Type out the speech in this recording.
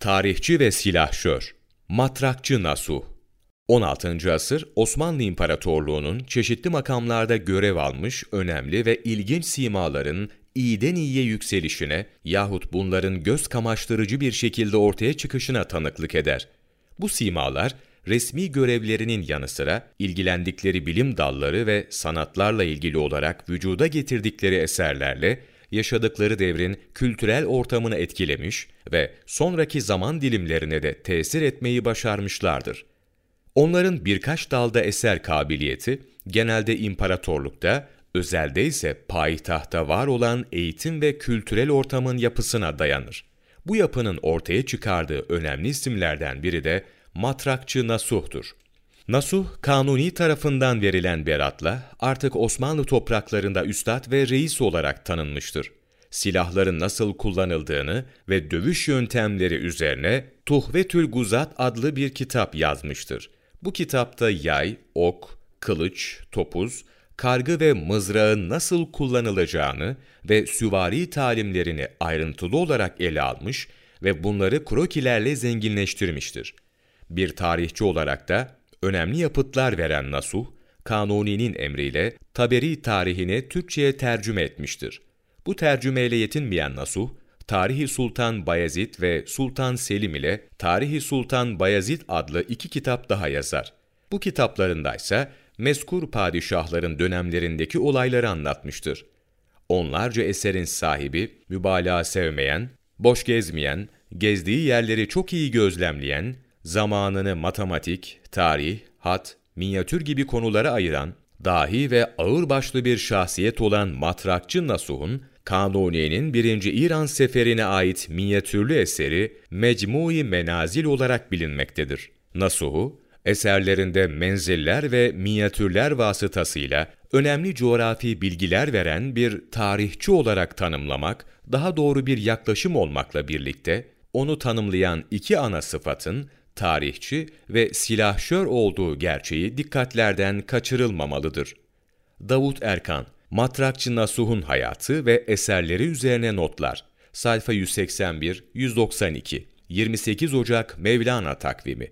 Tarihçi ve silahşör Matrakçı Nasuh 16. asır Osmanlı İmparatorluğu'nun çeşitli makamlarda görev almış önemli ve ilginç simaların iyiden iyiye yükselişine yahut bunların göz kamaştırıcı bir şekilde ortaya çıkışına tanıklık eder. Bu simalar, resmi görevlerinin yanı sıra ilgilendikleri bilim dalları ve sanatlarla ilgili olarak vücuda getirdikleri eserlerle yaşadıkları devrin kültürel ortamını etkilemiş ve sonraki zaman dilimlerine de tesir etmeyi başarmışlardır. Onların birkaç dalda eser kabiliyeti, genelde imparatorlukta, özelde ise payitahta var olan eğitim ve kültürel ortamın yapısına dayanır. Bu yapının ortaya çıkardığı önemli isimlerden biri de matrakçı Nasuh'tur. Nasuh, Kanuni tarafından verilen beratla artık Osmanlı topraklarında üstad ve reis olarak tanınmıştır. Silahların nasıl kullanıldığını ve dövüş yöntemleri üzerine Tuhvetül Guzat adlı bir kitap yazmıştır. Bu kitapta yay, ok, kılıç, topuz, kargı ve mızrağın nasıl kullanılacağını ve süvari talimlerini ayrıntılı olarak ele almış ve bunları krokilerle zenginleştirmiştir. Bir tarihçi olarak da önemli yapıtlar veren Nasuh, Kanuni'nin emriyle Taberi tarihini Türkçe'ye tercüme etmiştir. Bu tercümeyle yetinmeyen Nasuh, Tarihi Sultan Bayezid ve Sultan Selim ile Tarihi Sultan Bayezid adlı iki kitap daha yazar. Bu kitaplarında ise meskur padişahların dönemlerindeki olayları anlatmıştır. Onlarca eserin sahibi, mübalağa sevmeyen, boş gezmeyen, gezdiği yerleri çok iyi gözlemleyen, zamanını matematik, tarih, hat, minyatür gibi konulara ayıran, dahi ve ağırbaşlı bir şahsiyet olan matrakçı Nasuh'un, Kanuni'nin 1. İran seferine ait minyatürlü eseri Mecmui Menazil olarak bilinmektedir. Nasuh'u, eserlerinde menziller ve minyatürler vasıtasıyla önemli coğrafi bilgiler veren bir tarihçi olarak tanımlamak, daha doğru bir yaklaşım olmakla birlikte, onu tanımlayan iki ana sıfatın tarihçi ve silahşör olduğu gerçeği dikkatlerden kaçırılmamalıdır. Davut Erkan, Matrakçı Nasuh'un hayatı ve eserleri üzerine notlar. Sayfa 181-192 28 Ocak Mevlana takvimi